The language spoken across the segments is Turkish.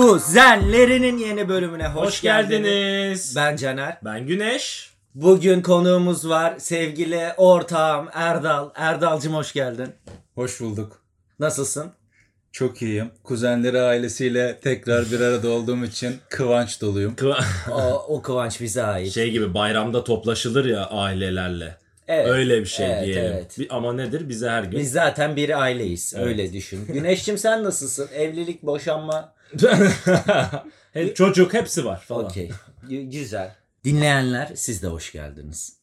Kuzenlerinin yeni bölümüne hoş, Hoş geldiniz. geldiniz. Ben Caner. Ben Güneş. Bugün konuğumuz var. Sevgili ortağım Erdal. Erdal'cım hoş geldin. Hoş bulduk. Nasılsın? Çok iyiyim. Kuzenleri ailesiyle tekrar bir arada olduğum için kıvanç doluyum. Kıva- O, o kıvanç bize ait. şey gibi bayramda toplaşılır ya ailelerle. Evet. Öyle bir şey Evet, diyelim. evet. Ama nedir? Bize her gün. Biz zaten bir aileyiz. Evet. Öyle düşün. Güneş'cim sen nasılsın? Evlilik, boşanma. Hep çocuk hepsi var falan. Okey. Gü- Güzel. Dinleyenler siz de hoş geldiniz.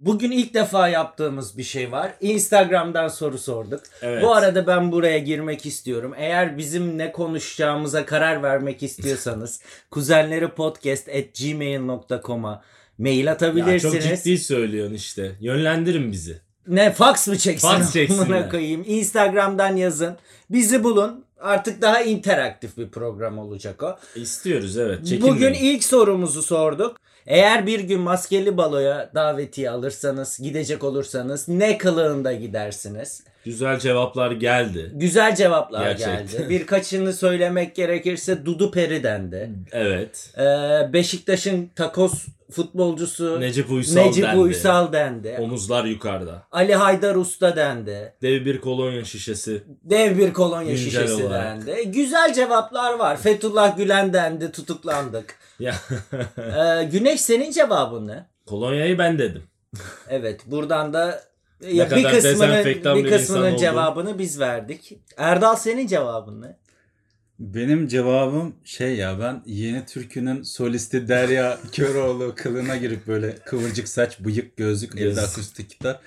Bugün ilk defa yaptığımız bir şey var. Instagram'dan soru sorduk. Evet. Bu arada ben buraya girmek istiyorum. Eğer bizim ne konuşacağımıza karar vermek istiyorsanız kuzenleripodcast.gmail.com'a mail Ya atabilirsiniz. çok ciddi söylüyorsun işte. Yönlendirin bizi. Ne fax mı çeksin? Fax çeksinler. amına koyayım. Instagram'dan yazın. Bizi bulun. Artık daha interaktif bir program olacak o. İstiyoruz evet. Çekinmeyin. Bugün ilk sorumuzu sorduk. Eğer bir gün maskeli baloya davetiye alırsanız, gidecek olursanız ne kılığında gidersiniz? Güzel cevaplar geldi. Güzel cevaplar Gerçekten. geldi. Birkaçını söylemek gerekirse Dudu Peri dendi. Evet. Ee, Beşiktaş'ın takoz futbolcusu Necip Uysal Necip dendi. Uysal dendi. Omuzlar yukarıda. Ali Haydar Usta dendi. Dev bir kolonya şişesi. Dev bir kolonya Güncel şişesi olarak. dendi. Güzel cevaplar var. Fethullah Gülen dendi. Tutuklandık. Ya Ee, Güneş senin cevabın ne? kolonyayı ben dedim. Evet buradan da Ne ya bir kısmının bir bir kısmının cevabını biz verdik. Erdal senin cevabın ne? Benim cevabım şey ya ben Yeni Türkü'nün solisti Derya Köroğlu kılığına girip böyle kıvırcık saç, bıyık, gözlük, Yes. elde akustik gitar.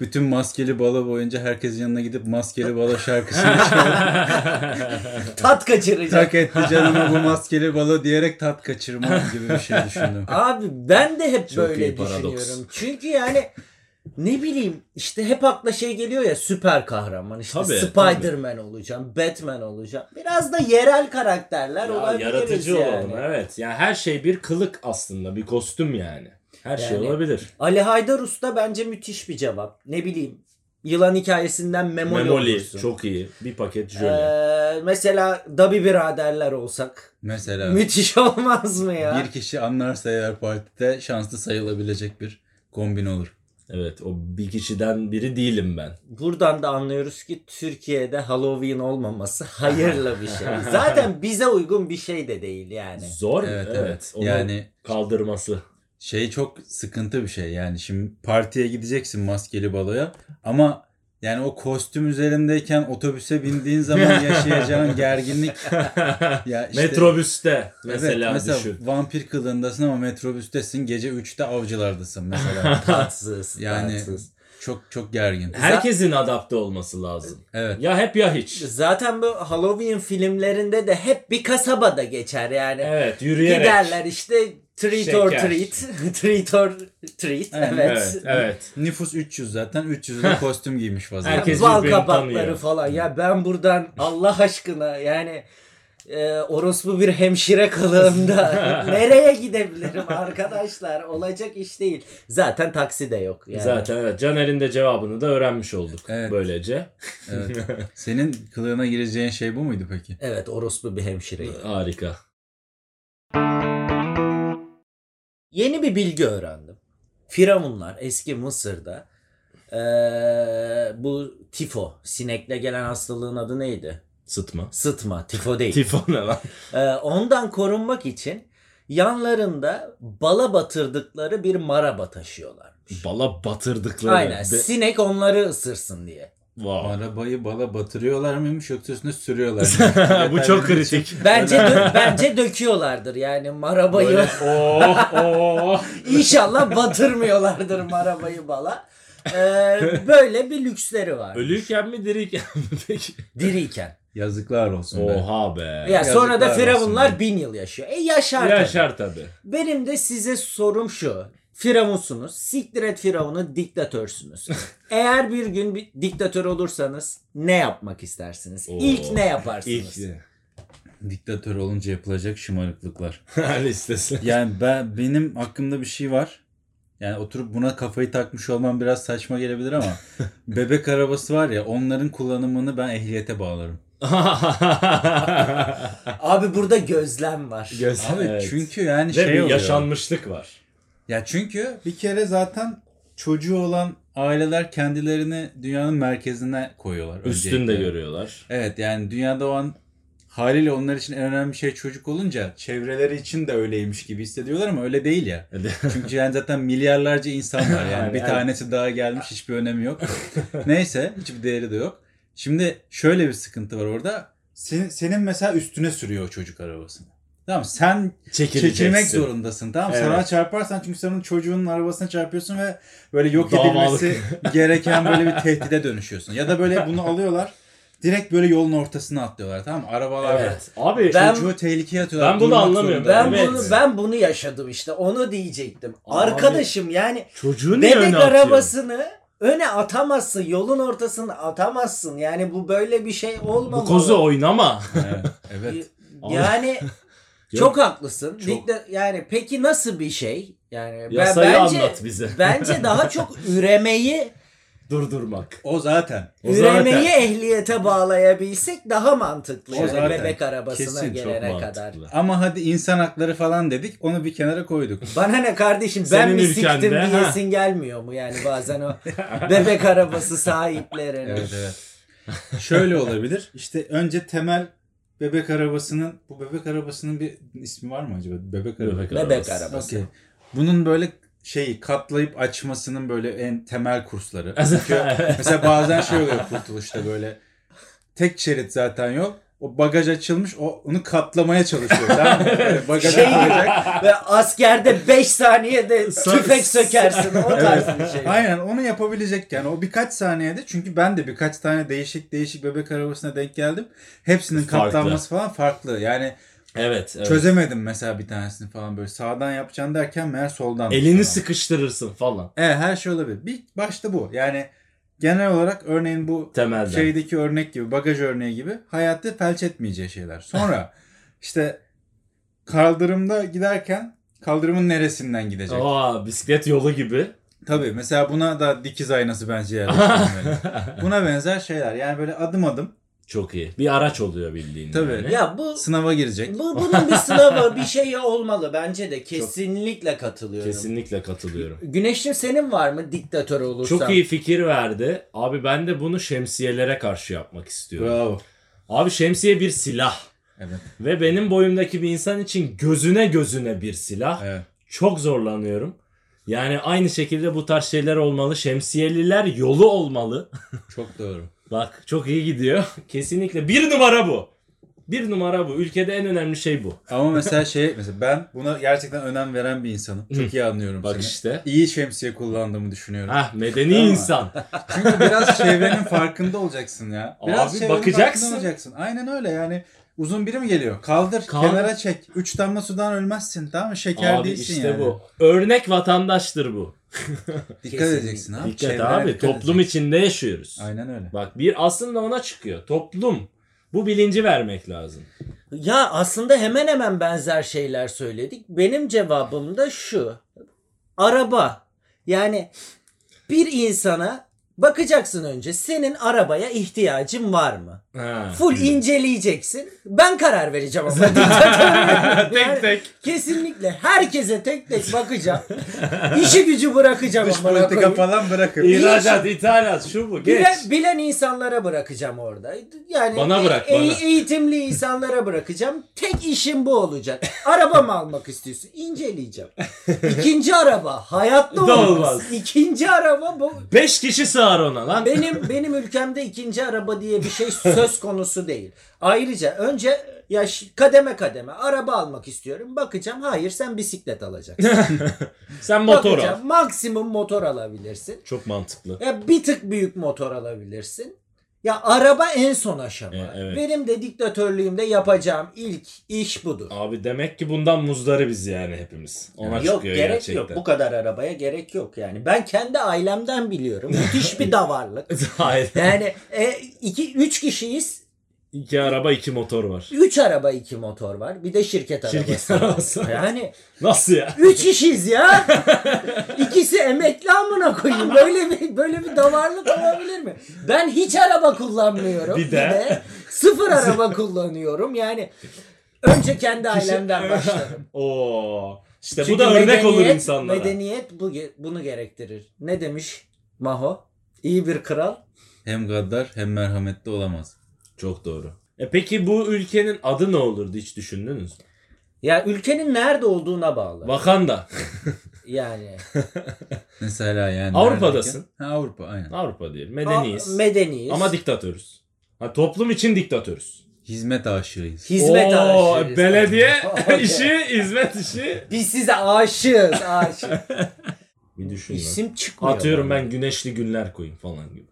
Bütün maskeli balo boyunca herkesin yanına gidip maskeli balo şarkısını çalıp Tat kaçıracak. tak etti canıma bu maskeli balo diyerek tat kaçırma gibi bir şey düşündüm. Abi ben de hep Çok böyle iyi paradoks. düşünüyorum. Çünkü yani ne bileyim işte hep akla şey geliyor ya süper kahraman işte Tabii, Spider-Man olacağım, Batman olacağım. Biraz da yerel karakterler Ya, olabiliriz yaratıcı yani. olalım evet. Yani her şey bir kılık aslında, bir kostüm yani. Her şey Yani- olabilir. Ali Haydar Usta bence müthiş bir cevap. Ne bileyim yılan hikayesinden memoli, Memoli olursun. çok iyi. Bir paket jöle. Ee, mesela Dabi biraderler olsak Mesela müthiş olmaz mı ya? bir kişi anlarsa eğer partide şanslı sayılabilecek bir kombin olur. Evet o bir kişiden biri değilim ben. Buradan da anlıyoruz ki Türkiye'de Halloween olmaması hayırlı bir şey. Zaten bize uygun bir şey de değil yani. Zor Evet, evet. evet. Onu Yani- kaldırması. şey çok sıkıntı bir şey yani şimdi partiye gideceksin maskeli baloya ama yani o kostüm üzerindeyken otobüse bindiğin zaman yaşayacağın gerginlik ya işte, Metrobüste Evet, mesela, mesela düşün. vampir kılığındasın ama metrobüstesin gece 3'te avcılardasın mesela Tatsız, Yani- tatsız. çok çok gergin Herkesin adapte olması lazım. evet Ya hep ya hiç. Zaten bu Halloween filmlerinde de hep bir kasabada geçer yani. Evet yürüyerek. Giderler işte treat or Şeker. treat. treat or treat. Evet, Evet. Evet, nüfus 300 zaten 300'ü de kostüm giymiş vaziyette. Herkes Bal kabakları tanıyor. falan. Ya ben buradan Allah aşkına yani e, orospu bir hemşire kılığında nereye gidebilirim arkadaşlar? Olacak iş değil. Zaten taksi de yok. Yani. Zaten evet. Caner'in de cevabını da öğrenmiş olduk Evet. böylece. Evet. Senin kılığına gireceğin şey bu muydu peki? Evet orospu bir hemşireyim. Harika. Yeni bir bilgi öğrendim. Firavunlar eski Mısır'da eee, bu tifo, sinekle gelen hastalığın adı neydi? Sıtma. Sıtma, tifo değil. Tifo ne lan? Eee, ondan korunmak için yanlarında bala batırdıkları bir maraba taşıyorlarmış. Bala batırdıkları. Aynen. Be- Sinek onları ısırsın diye. Wow. Arabayı bala batırıyorlar mıymış yoksa üstüne sürüyorlar mı? Bu çok kritik. Bence dö- bence döküyorlardır yani marabayı. Böyle, oh oh. İnşallah batırmıyorlardır marabayı bala. Eee, böyle bir lüksleri var. Ölüyken mi diriyken mi peki? Diriyken. Yazıklar olsun be. Oha be. Ya sonra da firavunlar bin yıl yaşıyor. E yaşar. tabii. Yaşar tabi. Benim de size sorum şu. Firavunsunuz. Siktir et firavunu diktatörsünüz. Eğer bir gün bir diktatör olursanız ne yapmak istersiniz? Oo. İlk ne yaparsınız? İlk Diktatör olunca yapılacak şımarıklıklar. listesi. Yani ben benim hakkımda bir şey var. Yani oturup buna kafayı takmış olmam biraz saçma gelebilir ama bebek arabası var ya onların kullanımını ben ehliyete bağlarım. Abi burada gözlem var. Göz- Abi evet. çünkü yani Ve şey bir oluyor. yaşanmışlık var. Ya çünkü bir kere zaten çocuğu olan aileler kendilerini dünyanın merkezine koyuyorlar. Üstünde öncelikle. görüyorlar. Evet yani dünyada o an haliyle onlar için en önemli şey çocuk olunca çevreleri için de öyleymiş gibi hissediyorlar ama öyle değil ya. Çünkü yani zaten milyarlarca insan var yani. bir tanesi daha gelmiş hiçbir önemi yok. Neyse hiçbir değeri de yok. Şimdi şöyle bir sıkıntı var orada. Senin, senin mesela üstüne sürüyor o çocuk arabasını. Tamam sen çekilmek zorundasın tamam? Evet. Sana çarparsan çünkü senin çocuğunun arabasına çarpıyorsun ve böyle yok Davalık. edilmesi gereken böyle bir tehdide dönüşüyorsun. Ya da böyle bunu alıyorlar direkt böyle yolun ortasına atlıyorlar tamam mı? Arabalar Evet. Abi Ben- çocuğu tehlikeye atıyorlar. Ben bunu anlamıyorum. Ben Evet. bunu ben bunu yaşadım işte. Onu diyecektim. Abi- Arkadaşım yani çocuğu niye bebek atıyor? arabasını öne atamazsın. Yolun ortasına atamazsın. Yani bu böyle bir şey olmamalı. Bu kozu oynama. Evet. evet. Yani. çok haklısın. Çok. Dikte- yani peki nasıl bir şey? Yani ben- bence anlat bize. bence daha çok üremeyi Durdurmak. O zaten. O üremeyi zaten- ehliyete bağlayabilsek daha mantıklı. O yani zaten. bebek arabasına Kesin, gelene Çok kadar. mantıklı. Ama hadi insan hakları falan dedik. Onu bir kenara koyduk. Bana ne kardeşim ben Senin mi ülkende, siktim ha. diyesin gelmiyor mu yani bazen o bebek arabası sahiplerinin. Evet evet. Şöyle olabilir. İşte önce temel bebek arabasının bu bebek arabasının bir ismi var mı acaba? Bebek arabası. Bebek Bebek arabası. Okey. Bunun böyle şeyi katlayıp açmasının böyle en temel kursları. Çünkü mesela bazen şey oluyor kurtuluşta böyle tek şerit zaten yol. O bagaj açılmış o onu katlamaya çalışıyor. tamam mı? Böyle bagaja Şey koyacak. ve askerde 5 saniyede tüfek sökersin o tarz bir şey. Aynen onu yapabilecek yani o birkaç saniyede çünkü ben de birkaç tane değişik değişik bebek arabasına denk geldim. Hepsinin Farklı. katlanması falan farklı. Yani Evet. evet. çözemedim mesela bir tanesini falan böyle sağdan yapacaksın derken meğer soldan. Elini falan. sıkıştırırsın falan. Evet her şey olabilir. Bir başta bu. Yani genel olarak örneğin bu Temelden. şeydeki örnek gibi bagaj örneği gibi hayatta felç etmeyeceği şeyler. Sonra işte kaldırımda giderken kaldırımın neresinden gidecek? Aa, bisiklet yolu gibi. Tabii mesela buna da dikiz aynası bence yerleştirilmeli. buna benzer şeyler. Yani böyle adım adım Çok iyi. Bir araç oluyor bildiğin. Tabii. Yani. Ya bu sınava girecek. bu bunun bir sınavı bir şey olmalı bence de kesinlikle katılıyorum. Kesinlikle katılıyorum. Güneş'im senin var mı diktatör olursan? Çok iyi fikir verdi. Abi ben de bunu şemsiyelere karşı yapmak istiyorum. Bravo. Abi şemsiye bir silah. Evet. Ve benim boyumdaki bir insan için gözüne gözüne bir silah. Evet. Çok zorlanıyorum. Yani aynı şekilde bu tarz şeyler olmalı. Şemsiyeliler yolu olmalı. Çok doğru. Bak çok iyi gidiyor. Kesinlikle bir numara bu. Bir numara bu. Ülkede en önemli şey bu. Ama mesela şey mesela ben buna gerçekten önem veren bir insanım. Çok iyi anlıyorum Bak seni. işte. İyi şemsiye kullandığımı düşünüyorum. Hah medeni insan. Çünkü biraz çevrenin farkında olacaksın ya. Biraz Abi çevrenin bakacaksın. farkında olacaksın. Aynen öyle yani. Uzun biri mi geliyor? Kaldır, Kaldır. kenara çek. Üç damla sudan ölmezsin tamam mı? Şeker Abi değilsin işte yani. bu. Örnek vatandaştır bu. Dikkat edeceksin abi. Dikkat Çevrene abi. dikkat Toplum edeceksin. içinde yaşıyoruz. Aynen öyle. Bak bir aslında ona çıkıyor. Toplum. Bu bilinci vermek lazım. Ya aslında hemen hemen benzer şeyler söyledik. Benim cevabım da şu. Araba. Yani bir insana bakacaksın önce senin arabaya ihtiyacın var mı? Ha. Full inceleyeceksin. Ben karar vereceğim ama. Tek tek. Kesinlikle herkese tek tek bakacağım. İşi gücü bırakacağım. Dış politika koyayım. falan bırakın. İhracat, ithalat, şu bu. Geç. Bilen, bilen insanlara bırakacağım orada. Yani Bana bırak, e- bana. eğitimli insanlara bırakacağım. Tek işim bu olacak. Araba mı almak istiyorsun? İnceleyeceğim. İkinci araba hayatta Da olmaz. olmaz. İkinci araba bu. Beş kişi sığar ona lan. Benim benim ülkemde ikinci araba diye bir şey söz konusu değil. Ayrıca önce ya kademe kademe araba almak istiyorum. Bakacağım hayır sen bisiklet alacaksın. Sen motor al. Bakacağım maksimum motor alabilirsin. Çok mantıklı. Ya bir tık büyük motor alabilirsin. Ya araba en son aşama. E, evet. Benim de diktatörlüğümde yapacağım ilk iş budur. Abi demek ki bundan muzdaribiz yani hepimiz. Ona yok çıkıyor gerek gerçekten. yok. Bu kadar arabaya gerek yok yani. Ben kendi ailemden biliyorum. Müthiş bir davarlık. Yani e, iki üç kişiyiz. İki araba iki motor var. 3 araba 2 motor var. Bir de şirket arabası. Şirket var. arabası. Yani Nasıl ya? 3 işiz ya. İkisi emekli amına koyayım. Böyle bir böyle bir davarlık olabilir mi? Ben hiç araba kullanmıyorum. Bir de- sıfır araba kullanıyorum. Yani önce kendi ailemden başlarım. Oo. İşte Çünkü bu da örnek olur insanlara. Medeniyet bu, bunu gerektirir. Ne demiş Maho? İyi bir kral. Hem gaddar hem merhametli olamaz. Çok doğru. E peki bu ülkenin adı ne olurdu hiç düşündünüz mü? Ya ülkenin nerede olduğuna bağlı. Vakanda. Yani Mesela yani. Avrupa'dasın. Ha, Avrupa aynen. Avrupa diyelim. Medeniyiz. A- medeniyiz. Ama diktatörüz. Ha, toplum için diktatörüz. Hizmet aşığıyız. hizmet Oo, aşığıyız. Belediye işi, hizmet işi. Biz size aşığız. Aşık. Bir düşün lan. İsim çıkmıyor. Atıyorum bana. ben güneşli günler koyayım falan gibi.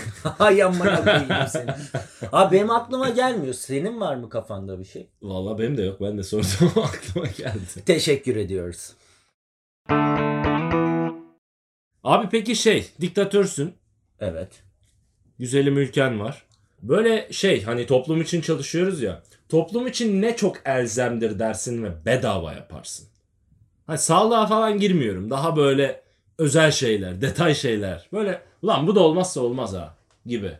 Hay amına koyayım seni. Abi benim aklıma gelmiyor. Senin var mı kafanda bir şey? Vallahi benim de yok. Ben de sordum aklıma geldi. Teşekkür ediyoruz. Abi peki şey diktatörsün. Evet. Güzelim ülken var. Böyle şey hani toplum için çalışıyoruz ya. Toplum için ne çok elzemdir dersin ve bedava yaparsın. Hani sağlığa falan girmiyorum. Daha böyle özel şeyler, detay şeyler. Böyle ulan bu da olmazsa olmaz ha gibi.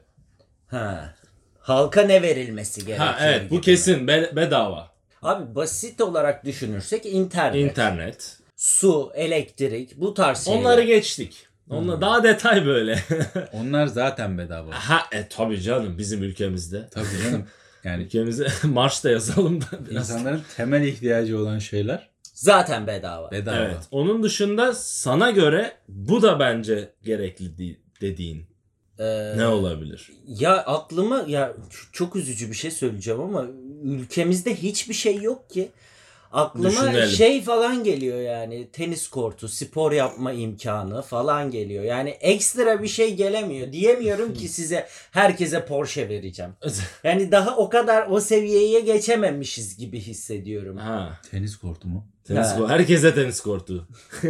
Ha. Halka ne verilmesi gerekiyor? Ha evet bu kesin be- bedava. Abi basit olarak düşünürsek internet, İnternet. su, elektrik bu tarz şeyler. Onları geçtik. Onlar daha detay böyle. Onlar zaten bedava. ha e tabii canım bizim ülkemizde. Tabii canım. Yani Ülkemize marş da yazalım da biraz. insanların temel ihtiyacı olan şeyler Zaten bedava. bedava. Evet. Onun dışında sana göre bu da bence gerekli di- dediğin Ee, ne olabilir? Ya aklıma ya çok üzücü bir şey söyleyeceğim ama ülkemizde hiçbir şey yok ki. Aklıma Düşünelim. şey falan geliyor yani tenis kortu, spor yapma imkanı falan geliyor. Yani ekstra bir şey gelemiyor. Diyemiyorum ki size herkese Porsche vereceğim. Yani daha o kadar o seviyeye geçememişiz gibi hissediyorum. ha, Tenis kortu mu? tenis Ha. kortu. Herkese tenis kortu.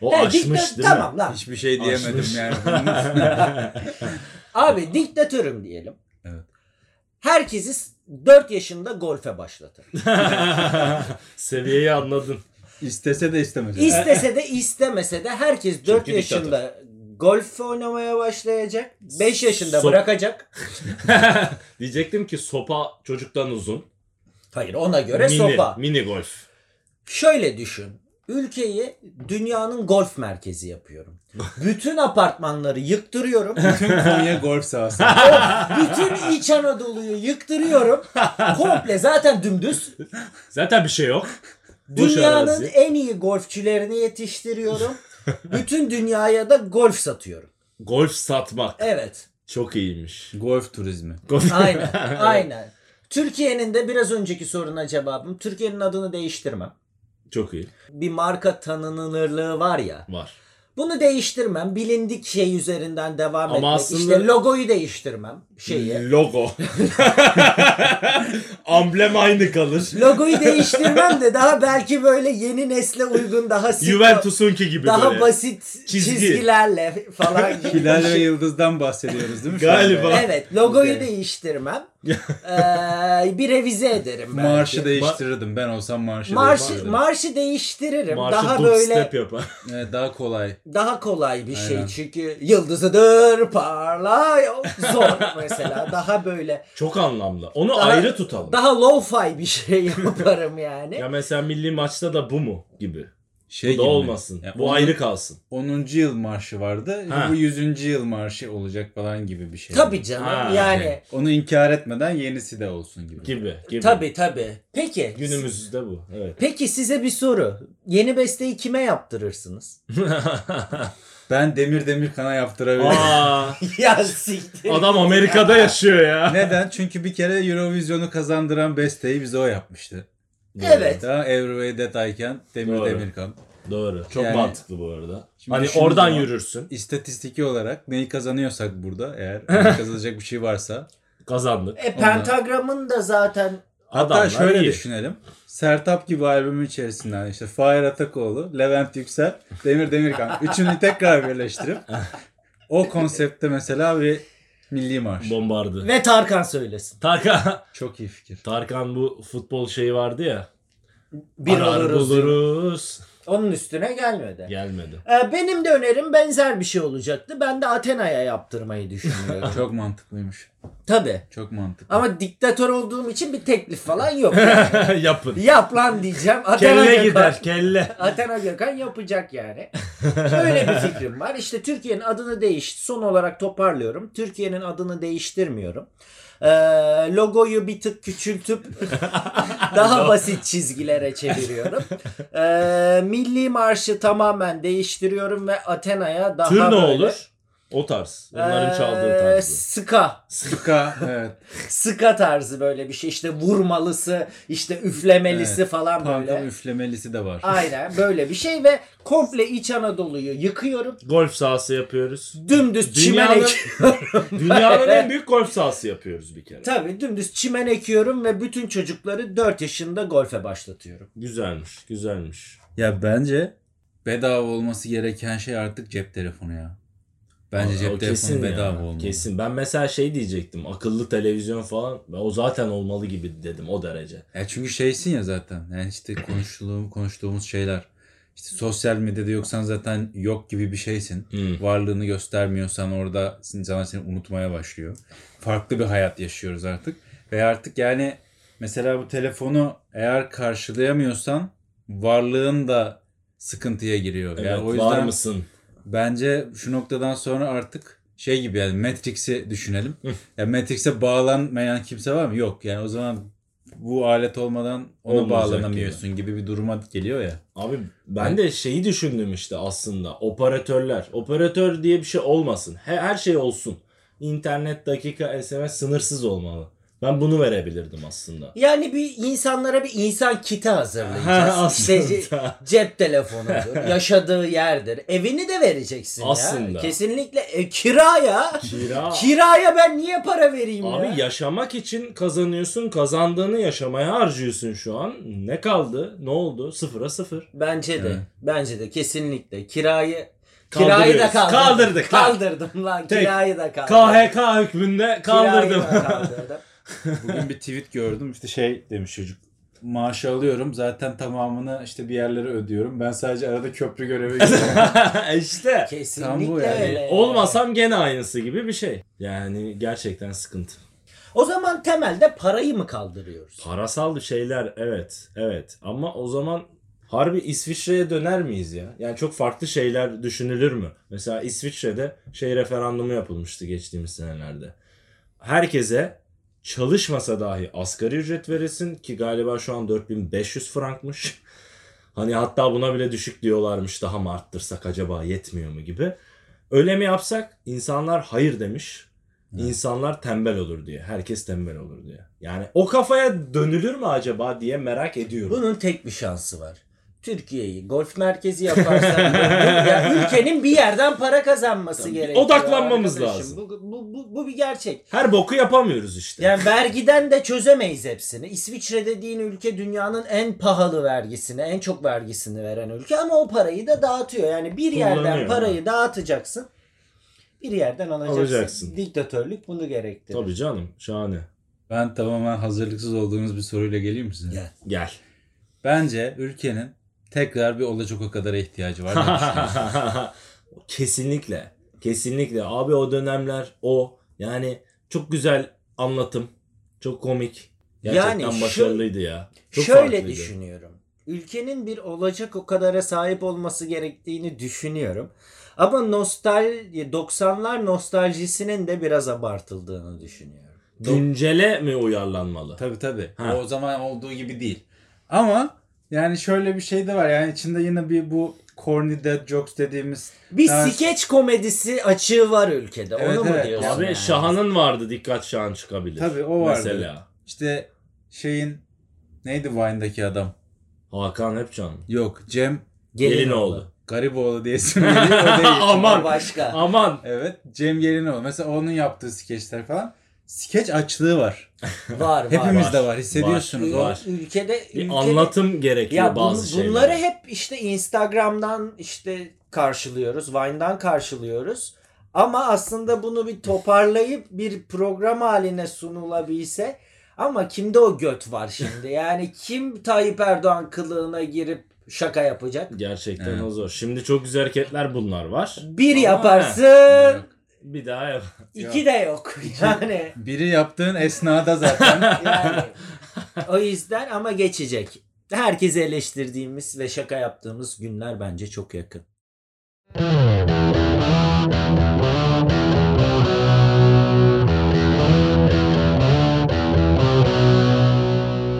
o He, aşmış dikta- değil tamam mi? lan. Hiçbir şey diyemedim Aşmış. yani. Abi diktatörüm diyelim. Evet. Herkesi 4 yaşında golfe başlatır. Seviyeyi anladın. İstese de istemese. de. İstese de istemese de herkes 4 Çünkü yaşında golf oynamaya başlayacak. 5 yaşında Sok- bırakacak. Diyecektim ki sopa çocuktan uzun. Hayır ona göre mini, sopa. Mini golf. Şöyle düşün. Ülkeyi dünyanın golf merkezi yapıyorum. Bütün apartmanları yıktırıyorum. Tüm Konya golf sahası. Bütün İç Anadolu'yu yıktırıyorum. Komple zaten dümdüz. Zaten bir şey yok. Boş Dünyanın arazi. en iyi golfçülerini yetiştiriyorum. Bütün dünyaya da golf satıyorum. Golf satmak. Evet. Çok iyiymiş. golf turizmi. Golf- Aynen. aynen. Türkiye'nin de biraz önceki soruna cevabım. Türkiye'nin adını değiştirmem. Çok iyi. Bir marka tanınırlığı var ya. Var. Bunu değiştirmem. Bilindik şey üzerinden devam Ama etmek. aslında- İşte logoyu değiştirmem. Şeyi. Logo. Amblem aynı kalır. Logoyu değiştirmem de daha belki böyle yeni nesle uygun daha sık Juventus'unki gibi daha böyle. basit Çizgi. çizgilerle falan gibi. Hilal ve şey. Yıldız'dan bahsediyoruz değil mi? Galiba. Evet, logoyu Güzel. değiştirmem. Ee, bir revize ederim belki. Marşı değiştirirdim. Ben olsam marşı Marşı, değiştirirdim. marşı değiştiririm. Marşı daha böyle yapar. Evet, daha kolay. daha kolay bir şey Aynen. çünkü yıldızıdır parlayor zor mesela daha böyle Çok anlamlı. Onu Daha- ayrı tutalım. daha low-fi bir şey yaparım yani. Ya mesela milli maçta da bu mu gibi. Şey bu da gibi. olmasın. Ya bu onun ayrı kalsın. 10. yıl marşı vardı. Ha. Bu 100. yıl marşı olacak falan gibi bir şey. Tabii canım Ha, yani. Yani onu inkar etmeden yenisi de olsun gibi. Gibi. gibi. Tabii tabii. Peki. Günümüzde bu. Evet. Peki size bir soru. Yeni besteyi kime yaptırırsınız? Ben Demir Demirkan'a yaptırabilirim. Aa, ya siktir. adam Amerika'da yaşıyor ya. Neden? Çünkü bir kere Eurovision'u kazandıran besteyi bize o yapmıştı. Evet. Daha Every Way That I Can, Demir Doğru. Demirkan. Doğru. Çok Yani- mantıklı bu arada. Şimdi hani oradan zaman- yürürsün. İstatistiki olarak neyi kazanıyorsak burada eğer kazanacak bir şey varsa. Kazandık. E pentagramın da zaten Hatta Adamlar şöyle iyi. düşünelim. Sertap gibi albümün içerisinden işte Fahir Atakoğlu, Levent Yüksel, Demir Demirkan. Üçünü tekrar birleştirip o konseptte mesela bir Milli Marş. Bombardı. Ve Tarkan söylesin. Tarkan Çok iyi fikir. Tarkan bu futbol şeyi vardı ya. Bir arar oluruz. buluruz. Onun üstüne gelmedi. Gelmedi. Ee, benim de önerim benzer bir şey olacaktı. Ben de Athena'ya yaptırmayı düşünüyorum. Çok mantıklıymış. Tabii. Çok mantıklı. Ama diktatör olduğum için bir teklif falan yok. Yani. Yapın. Yap lan diyeceğim. Athena Kelle Gökhan- gider kelle. Athena Gökhan yapacak yani. Öyle bir fikrim var. İşte Türkiye'nin adını değiş. Son olarak toparlıyorum. Türkiye'nin adını değiştirmiyorum. Ee, logoyu bir tık küçültüp daha basit çizgilere çeviriyorum. Ee, milli marşı tamamen değiştiriyorum ve Athena'ya daha Tır ne böyle, olur? O tarz. Onların ee, çaldığı tarzı. Ska. Sıka evet. Ska tarzı böyle bir şey. İşte vurmalısı, işte üflemelisi Evet. falan böyle. üflemelisi de var. Aynen böyle bir şey ve komple İç Anadolu'yu yıkıyorum. Golf sahası yapıyoruz. Dümdüz çimen Dünyanın, ekiyorum. dünyanın en büyük golf sahası yapıyoruz bir kere. Tabii dümdüz çimen ekiyorum ve bütün çocukları 4 yaşında golfe başlatıyorum. Güzelmiş, güzelmiş. Ya bence bedava olması gereken şey artık cep telefonu ya. Bence Aa, cep telefonu bedava ya, olmalı. Kesin. Ben mesela şey diyecektim. Akıllı televizyon falan. O zaten olmalı gibi dedim o derece. Ya çünkü şeysin ya zaten. Yani işte konuştuğum, konuştuğumuz şeyler. İşte sosyal medyada yoksan zaten yok gibi bir şeysin. Hı. Varlığını göstermiyorsan orada zaman seni unutmaya başlıyor. Farklı bir hayat yaşıyoruz artık. Ve artık yani mesela bu telefonu eğer karşılayamıyorsan varlığın da sıkıntıya giriyor. Evet, yani o var yüzden mısın? Bence şu noktadan sonra artık şey gibi yani Matrix'i düşünelim. yani Matrix'e bağlanmayan kimse var mı? Yok. Yani o zaman bu alet olmadan ona Olmayacak bağlanamıyorsun gibi. bir duruma geliyor ya. Abi ben de şeyi düşündüm işte aslında. Operatörler. Operatör diye bir şey olmasın. Her, her şey olsun. İnternet, dakika, SMS sınırsız olmalı. Ben bunu verebilirdim aslında. Yani bir insanlara bir insan kiti hazırlayacağız. Ha, işte aslında. cep telefonudur, yaşadığı yerdir. Evini de vereceksin ya. Aslında. Kesinlikle e, kiraya. Kira. Kiraya ben niye para vereyim ya? Abi yaşamak için kazanıyorsun. Kazandığını yaşamaya harcıyorsun şu an. Ne kaldı? Ne oldu? Sıfıra sıfır. Bence de. Evet. Bence de kesinlikle. Kirayı Kirayı da kaldırdım. Kaldırdık. Kaldırdım lan. Tek- Kirayı da kaldırdım. KHK hükmünde Kirayı kaldırdım. da kaldırdım. Bugün bir tweet gördüm. İşte şey demiş çocuk. Maaşı alıyorum. Zaten tamamını işte bir yerlere ödüyorum. Ben sadece arada köprü görevi yapıyorum. işte. Kesinlikle Tam bu yani. öyle. Olmasam gene aynısı gibi bir şey. Yani gerçekten sıkıntı. O zaman temelde parayı mı kaldırıyoruz? Parasal şeyler evet evet ama o zaman harbi İsviçre'ye döner miyiz ya? Yani çok farklı şeyler düşünülür mü? Mesela İsviçre'de şey referandumu yapılmıştı geçtiğimiz senelerde. Herkese çalışmasa dahi asgari ücret verilsin ki galiba şu an 4500 frankmış. Hani hatta buna bile düşük diyorlarmış daha mı arttırsak acaba yetmiyor mu gibi. Öyle mi yapsak insanlar hayır demiş. İnsanlar tembel olur diye. Herkes tembel olur diye. Yani o kafaya dönülür mü acaba diye merak ediyorum. Bunun tek bir şansı var. Türkiye'yi golf merkezi yaparsan ya ülkenin bir yerden para kazanması Tabii, gerekiyor. odaklanmamız arkadaşım. lazım. Bu, bu, bu, bu bir gerçek. Her boku yapamıyoruz işte. Yani vergiden de çözemeyiz hepsini. İsviçre dediğin ülke dünyanın en pahalı vergisini, en çok vergisini veren ülke ama o parayı da dağıtıyor. Yani bir yerden parayı dağıtacaksın. Bir yerden alacaksın. Alacaksın. Diktatörlük bunu gerektirir. Tabii canım şahane. ben tamamen hazırlıksız olduğunuz bir soruyla geleyim mi size? Gel. Gel. Bence ülkenin tekrar bir olacak o kadar ihtiyacı var. Kesinlikle. Kesinlikle. Abi o dönemler o. Yani çok güzel anlatım. Çok komik. Gerçekten Yani şu- başarılıydı ya. Çok Şöyle farklıydı. düşünüyorum. Ülkenin bir olacak o kadara sahip olması gerektiğini düşünüyorum. Ama nostalji 90'lar nostaljisinin de biraz abartıldığını düşünüyorum. Güncele mi uyarlanmalı? tabii tabii. Ha. O zaman olduğu gibi değil. Ama yani şöyle bir şey de var. Yani içinde yine bir bu corny dead jokes dediğimiz Bir Evet. skeç komedisi açığı var ülkede. Evet, Onu mu evet. diyorsun? Abi yani? Şahan'ın vardı dikkat Şahan çıkabilir. Tabii, o vardı. Mesela. işte şeyin neydi Vine'daki adam? Hakan Hepcan. Yok Cem Gelinoğlu. Gariboğlu diye isim. O değil. Aman. Başka. Aman. Evet Cem Gelinoğlu. Mesela onun yaptığı skeçler falan. Skeç açlığı var. Var var. Hepimizde var. var. Hissediyorsunuz. Var. Ülkede, Bir ülkede- anlatım gerekiyor ya bazı bunu- şeyler. bunları hep işte Instagram'dan işte karşılıyoruz. Vine'dan karşılıyoruz. Ama aslında bunu bir toparlayıp bir program haline sunulabilse ama kimde o göt var şimdi? Yani kim Tayyip Erdoğan kılığına girip şaka yapacak? Gerçekten Evet. o zor. Şimdi çok güzel hareketler bunlar var. Bir Ama yaparsın, Yok. Bir daha yap. iki de yok. Yani Biri yaptığın esnada zaten yani o yüzden ama geçecek. Herkesi eleştirdiğimiz ve şaka yaptığımız günler bence çok yakın.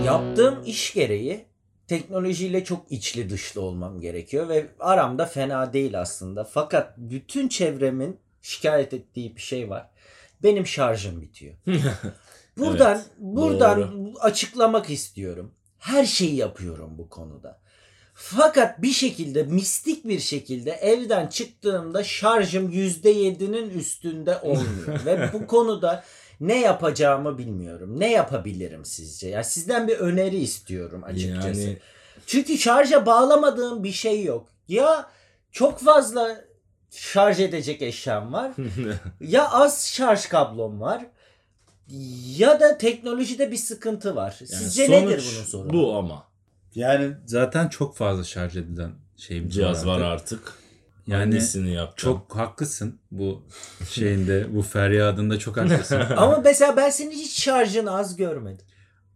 Yaptığım iş gereği teknolojiyle çok içli dışlı olmam gerekiyor ve aramda fena değil aslında. Fakat bütün çevremin şikayet ettiği bir şey var. Benim şarjım bitiyor. Buradan Evet, buradan açıklamak istiyorum. Her şeyi yapıyorum bu konuda. Fakat bir şekilde mistik bir şekilde evden çıktığımda şarjım %7'nin üstünde olmuyor. Ve bu konuda ne yapacağımı bilmiyorum. Ne yapabilirim sizce? Ya sizden bir öneri istiyorum açıkçası. Yani Çünkü şarja bağlamadığım bir şey yok. Ya çok fazla şarj edecek eşyam var ya az şarj kablom var ya da teknolojide bir sıkıntı var. yani Sizce sonuç nedir bunun sorunu? Bu ama. yani zaten çok fazla şarj edilen şeyimiz Cihaz var artık. Yani Hangisini yapacağım? çok haklısın bu şeyinde bu feryadında çok haklısın. Ama mesela ben senin hiç şarjını az görmedim.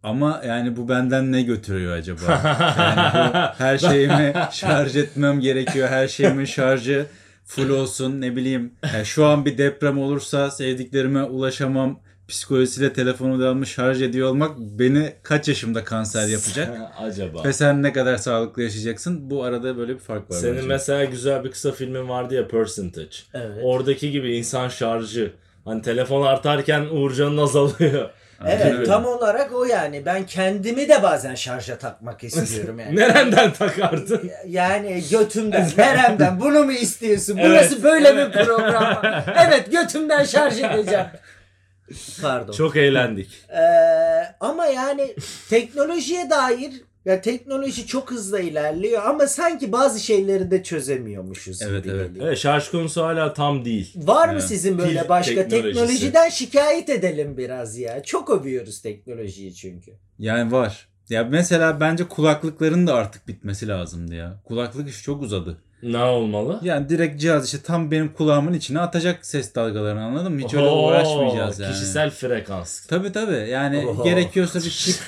Ama yani bu benden ne götürüyor acaba? Yani bu her şeyimi şarj etmem gerekiyor. Her şeyimin şarjı full olsun ne bileyim. Yani şu an bir deprem olursa sevdiklerime ulaşamam. Psikolojisiyle telefonu devamlı şarj ediyor olmak beni kaç yaşımda kanser yapacak? Acaba. Ve sen ne kadar sağlıklı yaşayacaksın? Bu arada böyle bir fark var. Senin bence. mesela güzel bir kısa filmin vardı ya Percentage. Evet. Oradaki gibi insan şarjı. Hani telefon artarken Uğurcan'ın azalıyor. Evet öyle. tam olarak o yani. Ben kendimi de bazen şarja takmak istiyorum yani. Nereden takardın? Yani götümden, neremden bunu mu istiyorsun? Evet, Burası böyle evet. bir program. evet götümden şarj edeceğim. Pardon. Çok eğlendik. Ee, ama yani teknolojiye dair ya teknoloji çok hızlı ilerliyor ama sanki bazı şeyleri de çözemiyormuşuz Evet, gibi evet. geliyor. Evet şarj konusu hala tam değil. Var mı Evet. sizin böyle başka teknolojiden şikayet edelim biraz ya. Çok övüyoruz teknolojiyi çünkü. Yani var. Ya mesela bence kulaklıkların da artık bitmesi lazımdı ya. Kulaklık işi çok uzadı. Ne olmalı? Yani direkt cihaz işte tam benim kulağımın içine atacak ses dalgalarını anladın mı? Hiç öyle Oo, uğraşmayacağız yani. Kişisel frekans. Tabii tabii. Yani Oho. gerekiyorsa bir çip.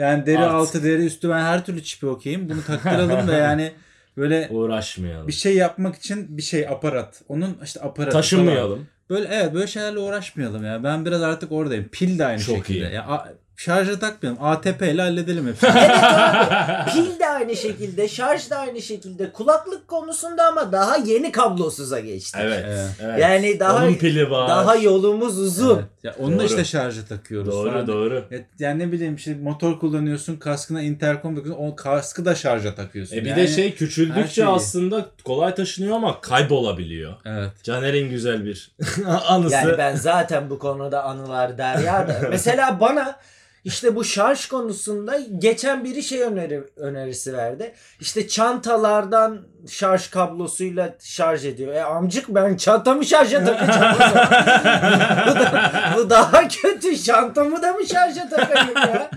Yani deri Art. altı deri üstü ben her türlü çipi okeyim. Bunu taktıralım da yani böyle Uğraşmayalım. bir şey yapmak için bir şey aparat. Onun işte aparatı falan. Taşınmayalım. Böyle evet böyle şeylerle uğraşmayalım ya. Ben biraz artık oradayım. Pil de aynı Çok şekilde. iyi. Ya, şarja takmayalım. ATP ile halledelim hepsini. Evet abi. Pil de aynı şekilde, şarj da aynı şekilde. Kulaklık konusunda ama daha yeni kablosuza geçtik. Evet. Evet. Yani daha Onun pili var. daha yolumuz uzun. Evet. Ya onu da Doğru. işte şarja takıyoruz. Doğru falan. doğru. Evet, yani ne bileyim işte motor kullanıyorsun kaskına interkom takıyorsun o kaskı da şarja takıyorsun. E bir Yani- de şey her küçüldükçe şeyi. aslında kolay taşınıyor ama kaybolabiliyor. Evet. Caner'in güzel bir anısı. Yani ben zaten bu konuda anılar derya da. Mesela bana işte bu şarj konusunda geçen biri şey öneri, önerisi verdi. İşte çantalardan şarj kablosuyla şarj ediyor. E amcık ben çantamı şarja takacağım bu, da, bu daha kötü. Çantamı da mı şarja takayım ya?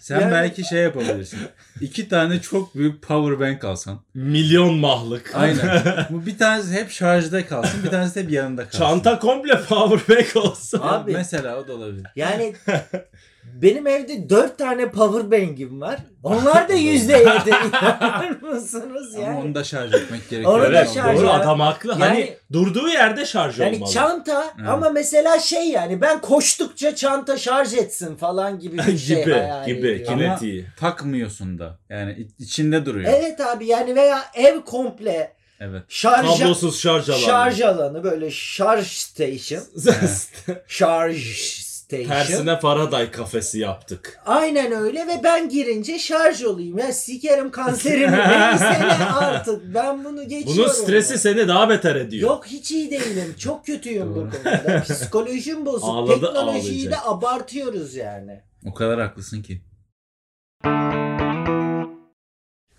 Sen Yani- belki şey yapabilirsin. İki tane çok büyük power bank alsan. Milyon mahlık. Aynen. Bu bir tanesi hep şarjda kalsın, bir tanesi de hep yanında kalsın. Çanta komple powerbank olsa. Ya Abi- Mesela o da olabilir. Yani benim evde dört tane power bank'im var. Onlar da yüzde yedi. İnanır mısınız Ama yani? onu da şarj etmek gerekiyor. Onu da şarj doğru ya. adam haklı. Yani- hani durduğu yerde şarj Yani olmalı. çanta Evet. ama mesela şey yani ben koştukça çanta şarj etsin falan gibi bir şey gibi hayal gibi. Ama- kinetiği. Takmıyorsun da. Yani içinde duruyor. Evet abi yani veya ev komple Evet. şarj Kablosuz şarj alanı. şarj alanı böyle şarj station, şarj station. Tersine Faraday kafesi yaptık. Aynen öyle ve ben girince şarj olayım. Ya sikerim kanserimi neyse ne artık. Ben bunu geçiyorum. Bunun stresi ya. seni daha beter ediyor. Yok hiç iyi değilim. Çok kötüyüm bu konuda. Psikolojim bozuk. Ağladı, Teknolojiyi ağlayacak. de abartıyoruz yani. O kadar haklısın ki.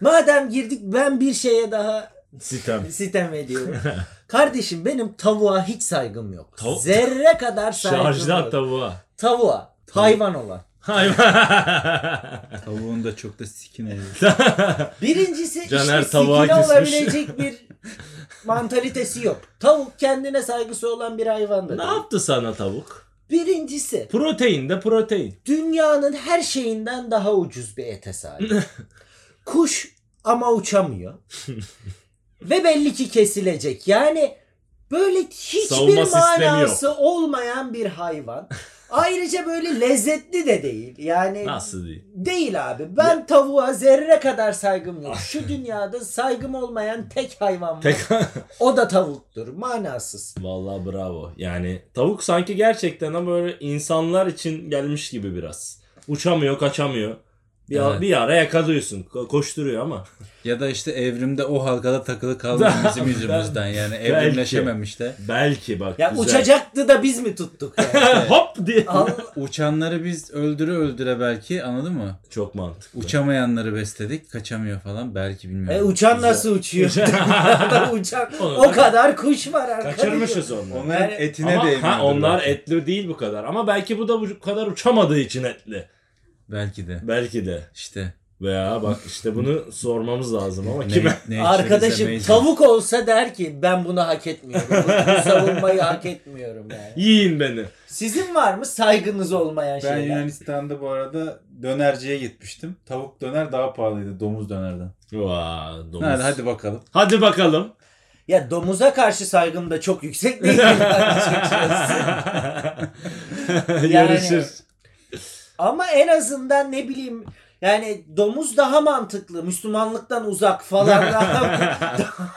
Madem girdik ben bir şeye daha Sitem. Sitem ediyorum. Kardeşim benim tavuğa hiç saygım yok. Tavuk- Zerre kadar saygım Şarjdan yok. tavuğa. Tavuğa. Hayvan olan. Hayvan. Tavuğun da çok da sikin oluyor. Birincisi Caner işte tavuğa sikine küsmüş. olabilecek bir mantalitesi yok. Tavuk kendine saygısı olan bir hayvan da ne yaptı sana tavuk? Birincisi Protein de protein. dünyanın her şeyinden daha ucuz bir ete sahip. Kuş ama uçamıyor. Ve belli ki kesilecek. Yani böyle hiçbir Savunma manası olmayan bir hayvan. Ayrıca böyle lezzetli de değil. Yani Nasıl değil? değil abi. Ben tavuğa zerre kadar saygım yok. Şu dünyada saygım olmayan tek hayvan var. Tek... O da tavuktur. Manasız. Vallahi bravo. Yani tavuk sanki gerçekten ama böyle insanlar için gelmiş gibi biraz. Uçamıyor, kaçamıyor. Bir, Evet. bir ara yakalıyorsun. ko- Koşturuyor ama. Ya da işte evrimde o halkada takılı kaldı bizim yüzümüzden yani evrimleşememiş de. Belki bak Ya güzel. uçacaktı da biz mi tuttuk yani? Hop diye. Al- Uçanları biz öldüre öldüre belki anladın mı? Çok mantıklı. Uçamayanları besledik kaçamıyor falan belki bilmiyorum. e, uçan Güzel. nasıl uçuyor? Uçan o da- kadar kuş var arkadaşlar. Kaçırmışız onları. Onların Yani- etine ha, onlar belki. etli değil bu kadar. Ama belki bu da bu kadar uçamadığı için etli. Belki de Belki de. işte. Veya bak işte bunu sormamız lazım ama kime? ne Arkadaşım içerse tavuk olsa der ki ben bunu hak etmiyorum. Bu, bu savunmayı hak etmiyorum yani. Yiyin beni. Sizin var mı saygınız olmayan Ben şeyler? Yunanistan'da bu arada dönerciye gitmiştim. Tavuk döner daha pahalıydı domuz dönerden. Vaa, domuz. Hadi, hadi bakalım. Hadi bakalım. Ya domuza karşı saygım da çok yüksek değil açıkçası. Yarışır. Ama en azından ne bileyim yani domuz daha mantıklı. Müslümanlıktan uzak falan. Daha,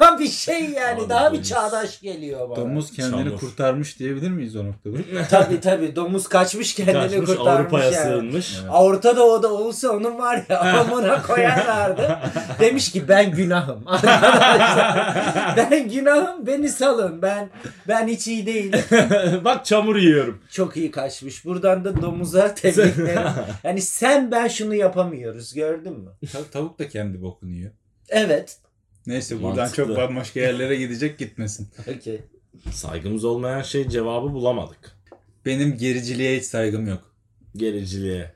daha bir şey yani. Abi daha bir çağdaş geliyor bana. Domuz kendini Çamur. kurtarmış diyebilir miyiz o noktada? Tabii tabii. Domuz kaçmış kendini Kaçmış kurtarmış Avrupa'ya yani. sığınmış. Evet. Orta Doğu'da olsa onun var ya amına koyarlardı. Demiş ki ben günahım. Arkadaşlar ben günahım beni salın. Ben ben hiç iyi değilim. Bak çamur yiyorum. Çok iyi kaçmış. Buradan da domuza tebrikler. Yani sen ben şunu yapamıyoruz gördün mü? Tav- Tavuk da kendi bokunu yiyor. Evet. Neyse buradan Mantıklı. çok bambaşka yerlere gidecek gitmesin. Okey. Saygımız olmayan şey cevabı bulamadık. Benim gericiliğe hiç saygım yok. Gericiliğe.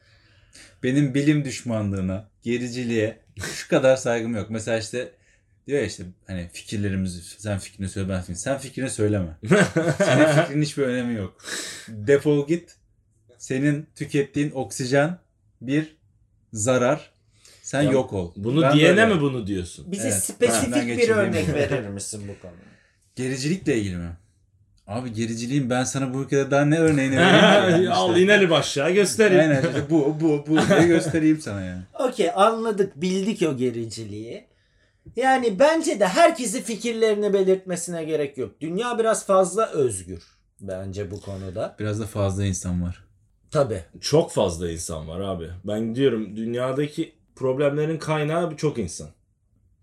Benim bilim düşmanlığına, gericiliğe şu kadar saygım yok. Mesela işte diyor ya işte hani fikirlerimizi sen fikrini söyle ben fikrini. Sen fikrini söyleme. Senin fikrin hiçbir önemi yok. Defol git. Senin tükettiğin oksijen bir zarar. Sen Ya, yok ol. Bunu Ben diyene böyle. mi bunu diyorsun? Bize Evet. spesifik bir örnek verir misin bu konuda? Gericilikle ilgili mi? Abi gericiliğin ben sana bu ülkede daha ne örneğini vereyim? Al inelim aşağı göstereyim. Aynen işte bu bu bu diye göstereyim sana yani. Okey anladık bildik o gericiliği. Yani bence de herkesi fikirlerini belirtmesine gerek yok. Dünya biraz fazla özgür bence bu konuda. Biraz da fazla insan var. Tabii. Çok fazla insan var abi. Ben diyorum dünyadaki problemlerin kaynağı çok insan.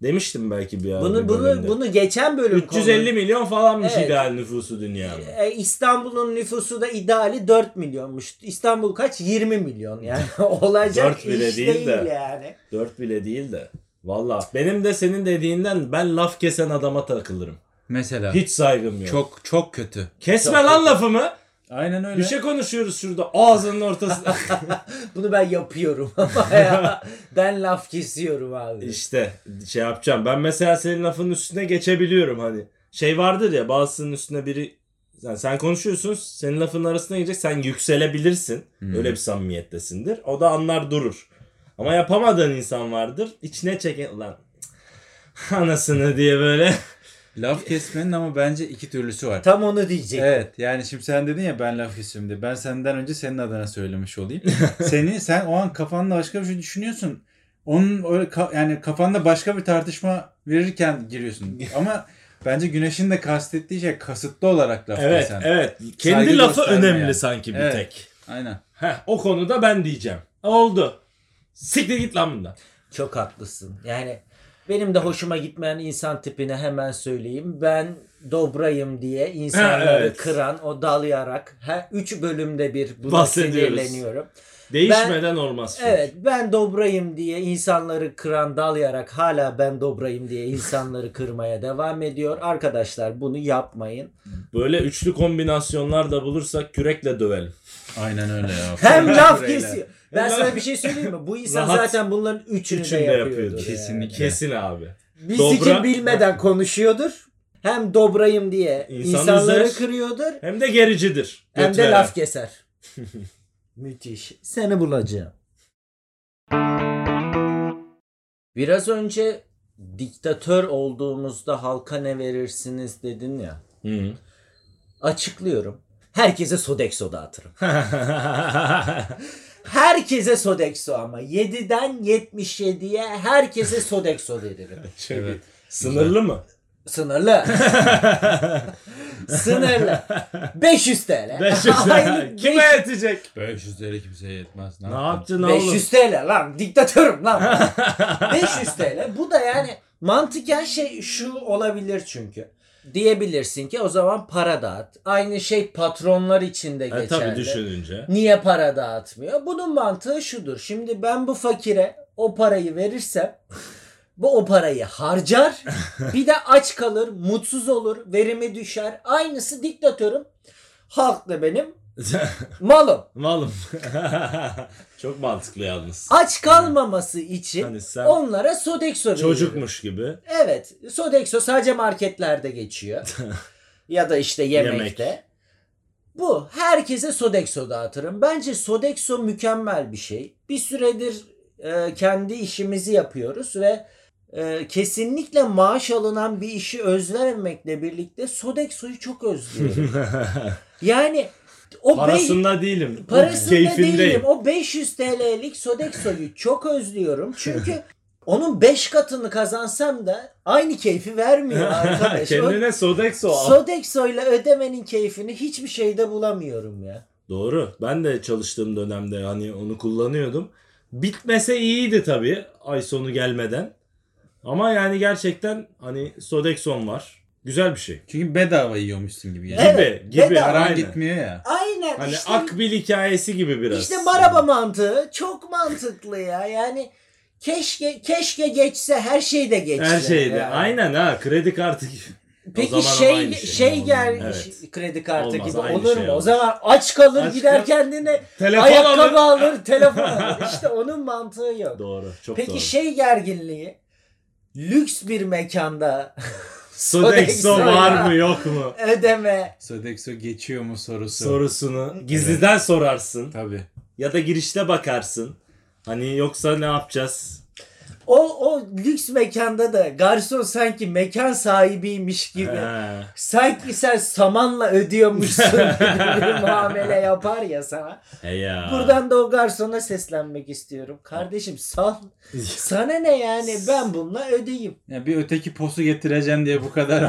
Demiştim belki bir ara Bunu bir bunu bölümde. bunu geçen bölüm 350 milyon falanmış Evet. ideal nüfusu dünyanın. E, İstanbul'un nüfusu da ideali 4 milyonmuş. İstanbul kaç? 20 milyon. Yani olacak Dört bile iş değil değil, de. yani. 4 bile değil de. Valla benim de senin dediğinden ben laf kesen adama takılırım. Mesela Hiç saygım yok. çok çok kötü. Kesme Çok lan kötü. lafımı. Aynen öyle. Bir şey konuşuyoruz şurada ağzının ortasında. Bunu ben yapıyorum ama ya ben laf kesiyorum abi. işte şey yapacağım. Ben mesela senin lafının üstüne geçebiliyorum hani. Şey vardır ya bazısının üstüne biri yani sen konuşuyorsun senin lafının arasına girecek sen yükselebilirsin. Hmm. Öyle bir samimiyettesindir. O da anlar durur. Ama yapamadığın insan vardır. İçine çeken lan anasını diye böyle. Laf kesmenin ama bence iki türlüsü var. Tam onu diyecek. Evet yani şimdi sen dedin ya ben laf kesiyorum diye. Ben senden önce senin adına söylemiş olayım. Seni sen o an kafanda başka bir şey düşünüyorsun. Onun öyle ka- yani kafanda başka bir tartışma verirken giriyorsun. Ama bence Güneş'in de kastettiği şey kasıtlı olarak laf Evet kesen. evet. Kendi Saygı lafı önemli yani. sanki bir Evet. tek. Aynen. Heh, o konuda ben diyeceğim. Oldu. Siktir git lan bundan. Çok haklısın. Yani benim de hoşuma gitmeyen insan tipine hemen söyleyeyim. Ben dobrayım diye insanları Evet. kıran, o dalayarak her üç bölümde bir buna sinirleniyorum. Değişmeden olmaz. çünkü. Evet ben dobrayım diye insanları kıran dalyarak hala ben dobrayım diye insanları kırmaya devam ediyor. Arkadaşlar bunu yapmayın. Böyle üçlü kombinasyonlar da bulursak kürekle dövelim. Aynen öyle ya. Hem laf kesiyor. Ben sana bir şey söyleyeyim mi? Bu insan Rahat. zaten bunların üçünü, Üçünü de yapıyordur. yani. Kesinlikle. Kesin abi. Biz Dobra- için bilmeden konuşuyordur. Hem dobrayım diye İnsan insanları üzer. kırıyordur. Hem de gericidir. Hem Göt de laf keser. Müthiş. Seni bulacağım. Biraz önce diktatör olduğumuzda halka ne verirsiniz dedin ya. Hı. Açıklıyorum. Herkese Sodexo dağıtırım. Herkese Sodexo ama 7'den 77'ye herkese Sodexo veririm. Çok Evet. Sınırlı mı? Sınırlı. Sınırlı. 500 TL. 500 Aylık Kime yetecek? 500 TL kimseye yetmez. Ne, Ne yaptın? yapacaksın oğlum? 500 TL lan diktatörüm lan. 500 TL. Bu da yani mantıken şey şu olabilir çünkü. Diyebilirsin ki o zaman para dağıt. Aynı şey patronlar için de E, geçerli. tabii düşününce. Niye para dağıtmıyor? Bunun mantığı şudur. Şimdi ben bu fakire o parayı verirsem bu o parayı harcar. bir de aç kalır, mutsuz olur, verimi düşer. Aynısı diktatörüm. Halk da benim malım. Malım. Çok mantıklı yalnız. Aç kalmaması için Hani sen onlara Sodexo veriyorum. çocukmuş gibi. Evet. Sodexo sadece marketlerde geçiyor. ya da işte yemekte. Yemek. Bu. Herkese Sodexo dağıtırım. Bence Sodexo mükemmel bir şey. Bir süredir e, kendi işimizi yapıyoruz ve e, kesinlikle maaş alınan bir işi özlememekle birlikte Sodexo'yu çok özlüyorum. yani o Parasında değilim. Parasında Keyfindeyim. değilim. O 500 TL'lik Sodexo'yu çok özlüyorum. Çünkü onun 5 katını kazansam da aynı keyfi vermiyor arkadaş. Kendine Sodexo al. Sodexo ile ödemenin keyfini hiçbir şeyde bulamıyorum ya. Doğru. Ben de çalıştığım dönemde hani onu kullanıyordum. Bitmese iyiydi tabii ay sonu gelmeden. Ama yani gerçekten hani Sodexon var. Güzel bir şey. Çünkü bedava yiyormuşsun gibi. Yani. Evet, Gibi gibi. bedava. Paran aynen. gitmiyor ya. Aynen Hani işte, Akbil hikayesi gibi biraz. işte maraba mantığı çok mantıklı ya. Yani keşke keşke geçse her şey de geçse. Her şeyde. yani. Aynen ha kredi kartı. Peki zaman ama şey aynı şey, şey. gel Evet. kredi kartı Olmaz, gibi olur şey mu? O zaman aç kalır Aç gider kal- kendine Telefon ayakkabı alır. alır, telefon alır. İşte onun mantığı yok. Doğru. Çok Peki doğru. şey gerginliği lüks bir mekanda Sodexo var mı yok mu? ödeme Sodexo geçiyor mu sorusu. Sorusunu gizliden sorarsın. Tabii. Ya da girişte bakarsın. Hani yoksa ne yapacağız? O o lüks mekanda da garson sanki mekan sahibiymiş gibi He. sanki sen samanla ödüyormuşsun gibi bir muamele yapar ya sana. He ya. Buradan da o garsona seslenmek istiyorum. Kardeşim sal. Sana ne yani ben bununla ödeyeyim. Ya bir öteki posu getireceksin diye bu kadar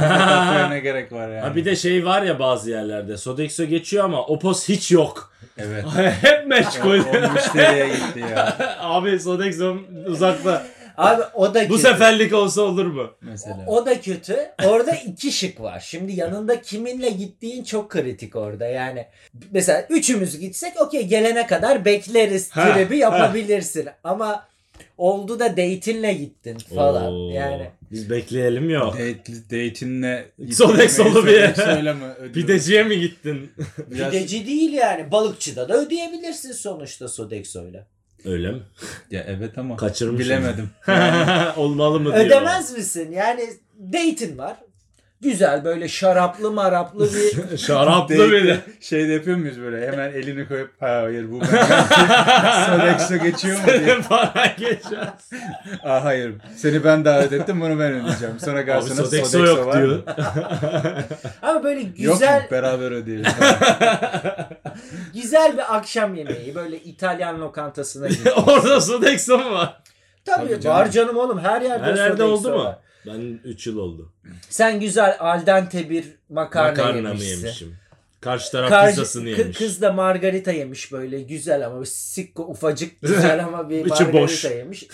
ne gerek var yani. Ha bir de şey var ya bazı yerlerde. Sodexo geçiyor ama o poz hiç yok. Evet. Hep meşgul. o müşteriye gitti ya Abi Sodexo uzakta. Abi o da Bu kötü. seferlik olsa olur mu? mesela. O da kötü. Orada iki şık var. Şimdi yanında kiminle gittiğin çok kritik orada. Yani mesela üçümüz gitsek okey gelene kadar bekleriz tribi yapabilirsin. Ama oldu da date'inle gittin falan. Oo, Yani Biz bekleyelim yok. Date, date'inle Sodexo'lu bir yer. Sodexo'yla mı ödüyorsun? Pideciye mi gittin? Biraz- pideci değil yani. Balıkçıda da ödeyebilirsin sonuçta Sodexo'yla. Öyle mi? Ya evet ama Kaçırmışım. bilemedim. Olmalı mı diyor. Ödemez misin? Yani date'in var. Güzel böyle şaraplı maraplı bir Şaraplı de. Şey de yapıyor muyuz böyle hemen elini koyup hayır bu Sodexo geçiyor mu diye. Senin para geçer. Aa hayır seni ben davet ettim bunu ben ödeyeceğim. Sonra garsona Sodexo, Sodexo, yok var diyor. ama böyle Yok güzel mu? Beraber ödeyelim. güzel bir akşam yemeği böyle İtalyan lokantasına. Orada Sodexo mu var? Tabii, Tabii canım. var canım oğlum her yerde Her yerde oldu mu? var. Ben 3 yıl oldu. Sen güzel al dente bir makarna, Makarna mı yemişsin. yemişim? Karşı taraf Karşı- pizzasını yemiş. Kız da margarita yemiş böyle güzel ama sikko ufacık güzel ama bir margarita boş. yemiş.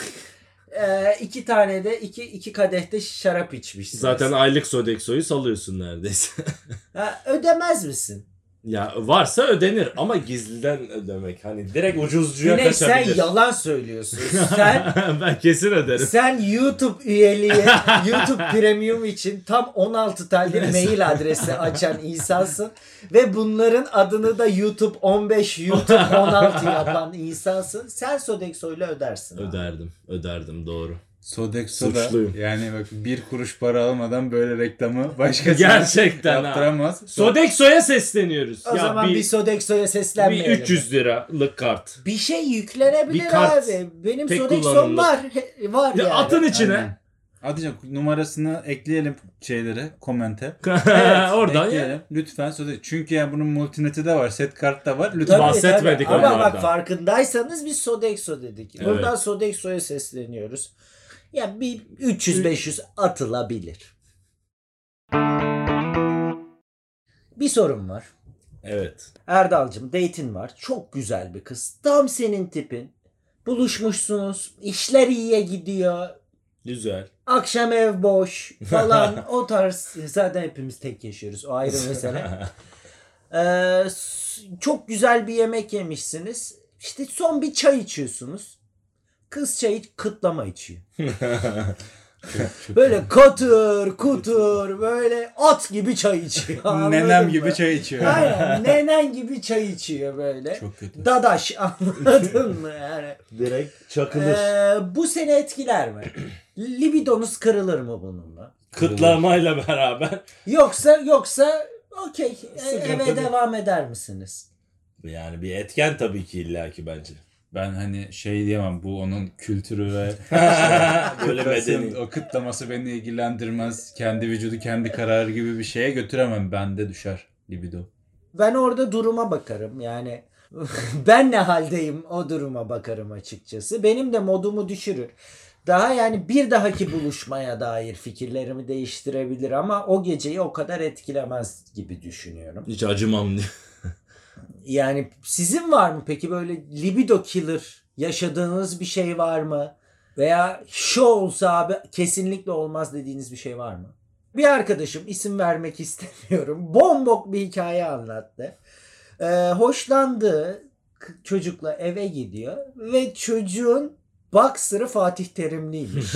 Ee, iki tane de iki, iki kadehte şarap içmiş. Zaten aylık Sodexo'yu salıyorsun neredeyse. Ha, ödemez misin? Ya varsa ödenir ama gizliden ödemek. Hani direkt ucuzcuya Güney sen kaçabilir. yalan söylüyorsun. Sen ben kesin öderim. sen YouTube üyeliği, YouTube Premium için tam 16 tane mail adresi açan insansın ve bunların adını da YouTube 15, YouTube 16 yapan insansın. Sen Sodexo'yla ödersin. abi. Öderdim. Öderdim doğru. Sodexo'da Suçluyum. yani bak bir kuruş para almadan böyle reklamı başkasına Gerçekten ha. yaptıramaz. Sodexo'ya sesleniyoruz. O ya zaman bir, bir, Sodexo'ya bir seslenmeyelim. 300 liralık kart. Bir şey yüklenebilir Bir kart. abi. Benim Sodexo'm var. Var Ya yani. atın içine. Aynen. Numarasını ekleyelim şeylere, komente. Oradan ya. ekleyelim. Lütfen Sodex. Çünkü yani bunun multineti de var, set kart da var. Lütfen. Tabii, Bahsetmedik tabii. Ama bak farkındaysanız biz Sodexo dedik. Evet. Buradan Sodexo'ya sesleniyoruz. Ya bir 300-500 atılabilir. Bir sorun var. Evet. Erdal'cım date'in var. Çok güzel bir kız. Tam senin tipin. Buluşmuşsunuz. İşler iyiye gidiyor. Güzel. Akşam ev boş falan o tarz. Zaten hepimiz tek yaşıyoruz. O ayrı mesele. Ee, çok güzel bir yemek yemişsiniz. İşte son bir çay içiyorsunuz. Kız çayı kıtlama içiyor. Böyle katır kutur böyle at gibi çay içiyor. Nenem mı? gibi çay içiyor. Aynen nenen gibi çay içiyor böyle. Çok kötü. Dadaş anladın mı yani? Direkt çakılır. Ee, bu seni etkiler mi? Libidonuz kırılır mı bununla? Kıtlamayla beraber. Yoksa yoksa okey eve değil. devam eder misiniz? Yani bir etken tabii ki illaki bence. Ben hani şey diyemem bu onun kültürü ve Böyle medeni. o kıtlaması beni ilgilendirmez. Kendi vücudu kendi kararı gibi bir şeye götüremem. Bende düşer libido. Ben orada duruma bakarım yani. ben ne haldeyim o duruma bakarım açıkçası. Benim de modumu düşürür. Daha yani bir dahaki buluşmaya dair fikirlerimi değiştirebilir ama o geceyi o kadar etkilemez gibi düşünüyorum. Hiç acımam diye. Yani sizin var mı peki böyle libido killer yaşadığınız bir şey var mı? Veya şu olsa abi kesinlikle olmaz dediğiniz bir şey var mı? Bir arkadaşım isim vermek istemiyorum. Bombok bir hikaye anlattı. Ee, hoşlandığı çocukla eve gidiyor ve çocuğun boxer'ı Fatih Terimliymiş.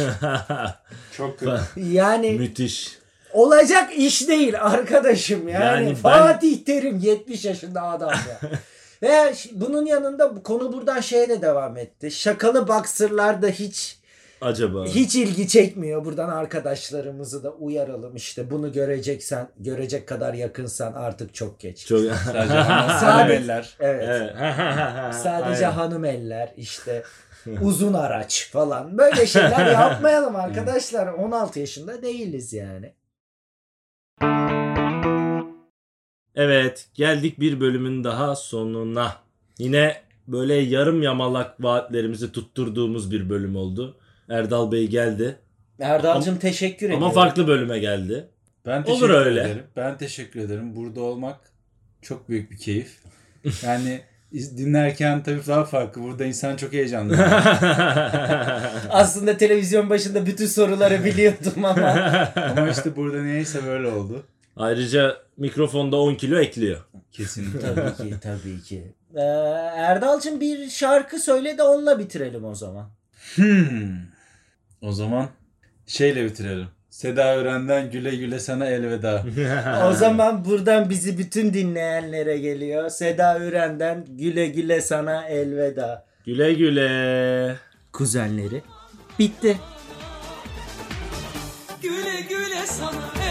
Çok Yani Müthiş. Olacak iş değil arkadaşım yani. Yani ben- Fatih Terim 70 yaşında adam ya. Ve bunun yanında konu buradan şeye de devam etti. Şakalı boxer'lar da hiç Acaba. hiç ilgi çekmiyor. Buradan arkadaşlarımızı da uyaralım işte. Bunu göreceksen, görecek kadar yakınsan artık çok geç. Çok... Sadece hanım, Sadece- hanım eller. Evet. Evet. Sadece Aynen. hanım eller işte uzun araç falan. Böyle şeyler yapmayalım arkadaşlar. 16 yaşında değiliz yani. Evet geldik bir bölümün daha sonuna. Yine böyle yarım yamalak vaatlerimizi tutturduğumuz bir bölüm oldu. Erdal Bey geldi. Erdal'cığım teşekkür ederim. Ama farklı bölüme geldi. Ben Olur teşekkür öyle. ederim. Ben teşekkür ederim. Burada olmak çok büyük bir keyif. Yani dinlerken tabii daha farklı. Burada insan çok heyecanlı. Aslında televizyon başında bütün soruları biliyordum ama. Ama işte burada neyse böyle oldu. Ayrıca mikrofonda 10 kilo ekliyor. Kesinlikle. tabii ki tabii ki. Ee, Erdal'cığım bir şarkı söyle de onunla bitirelim o zaman. Hmm. O zaman şeyle bitirelim. Seda Ören'den güle güle sana elveda. O zaman buradan bizi bütün dinleyenlere geliyor. Seda Üren'den güle güle sana elveda. Güle güle. Kuzenleri. Bitti. Güle güle sana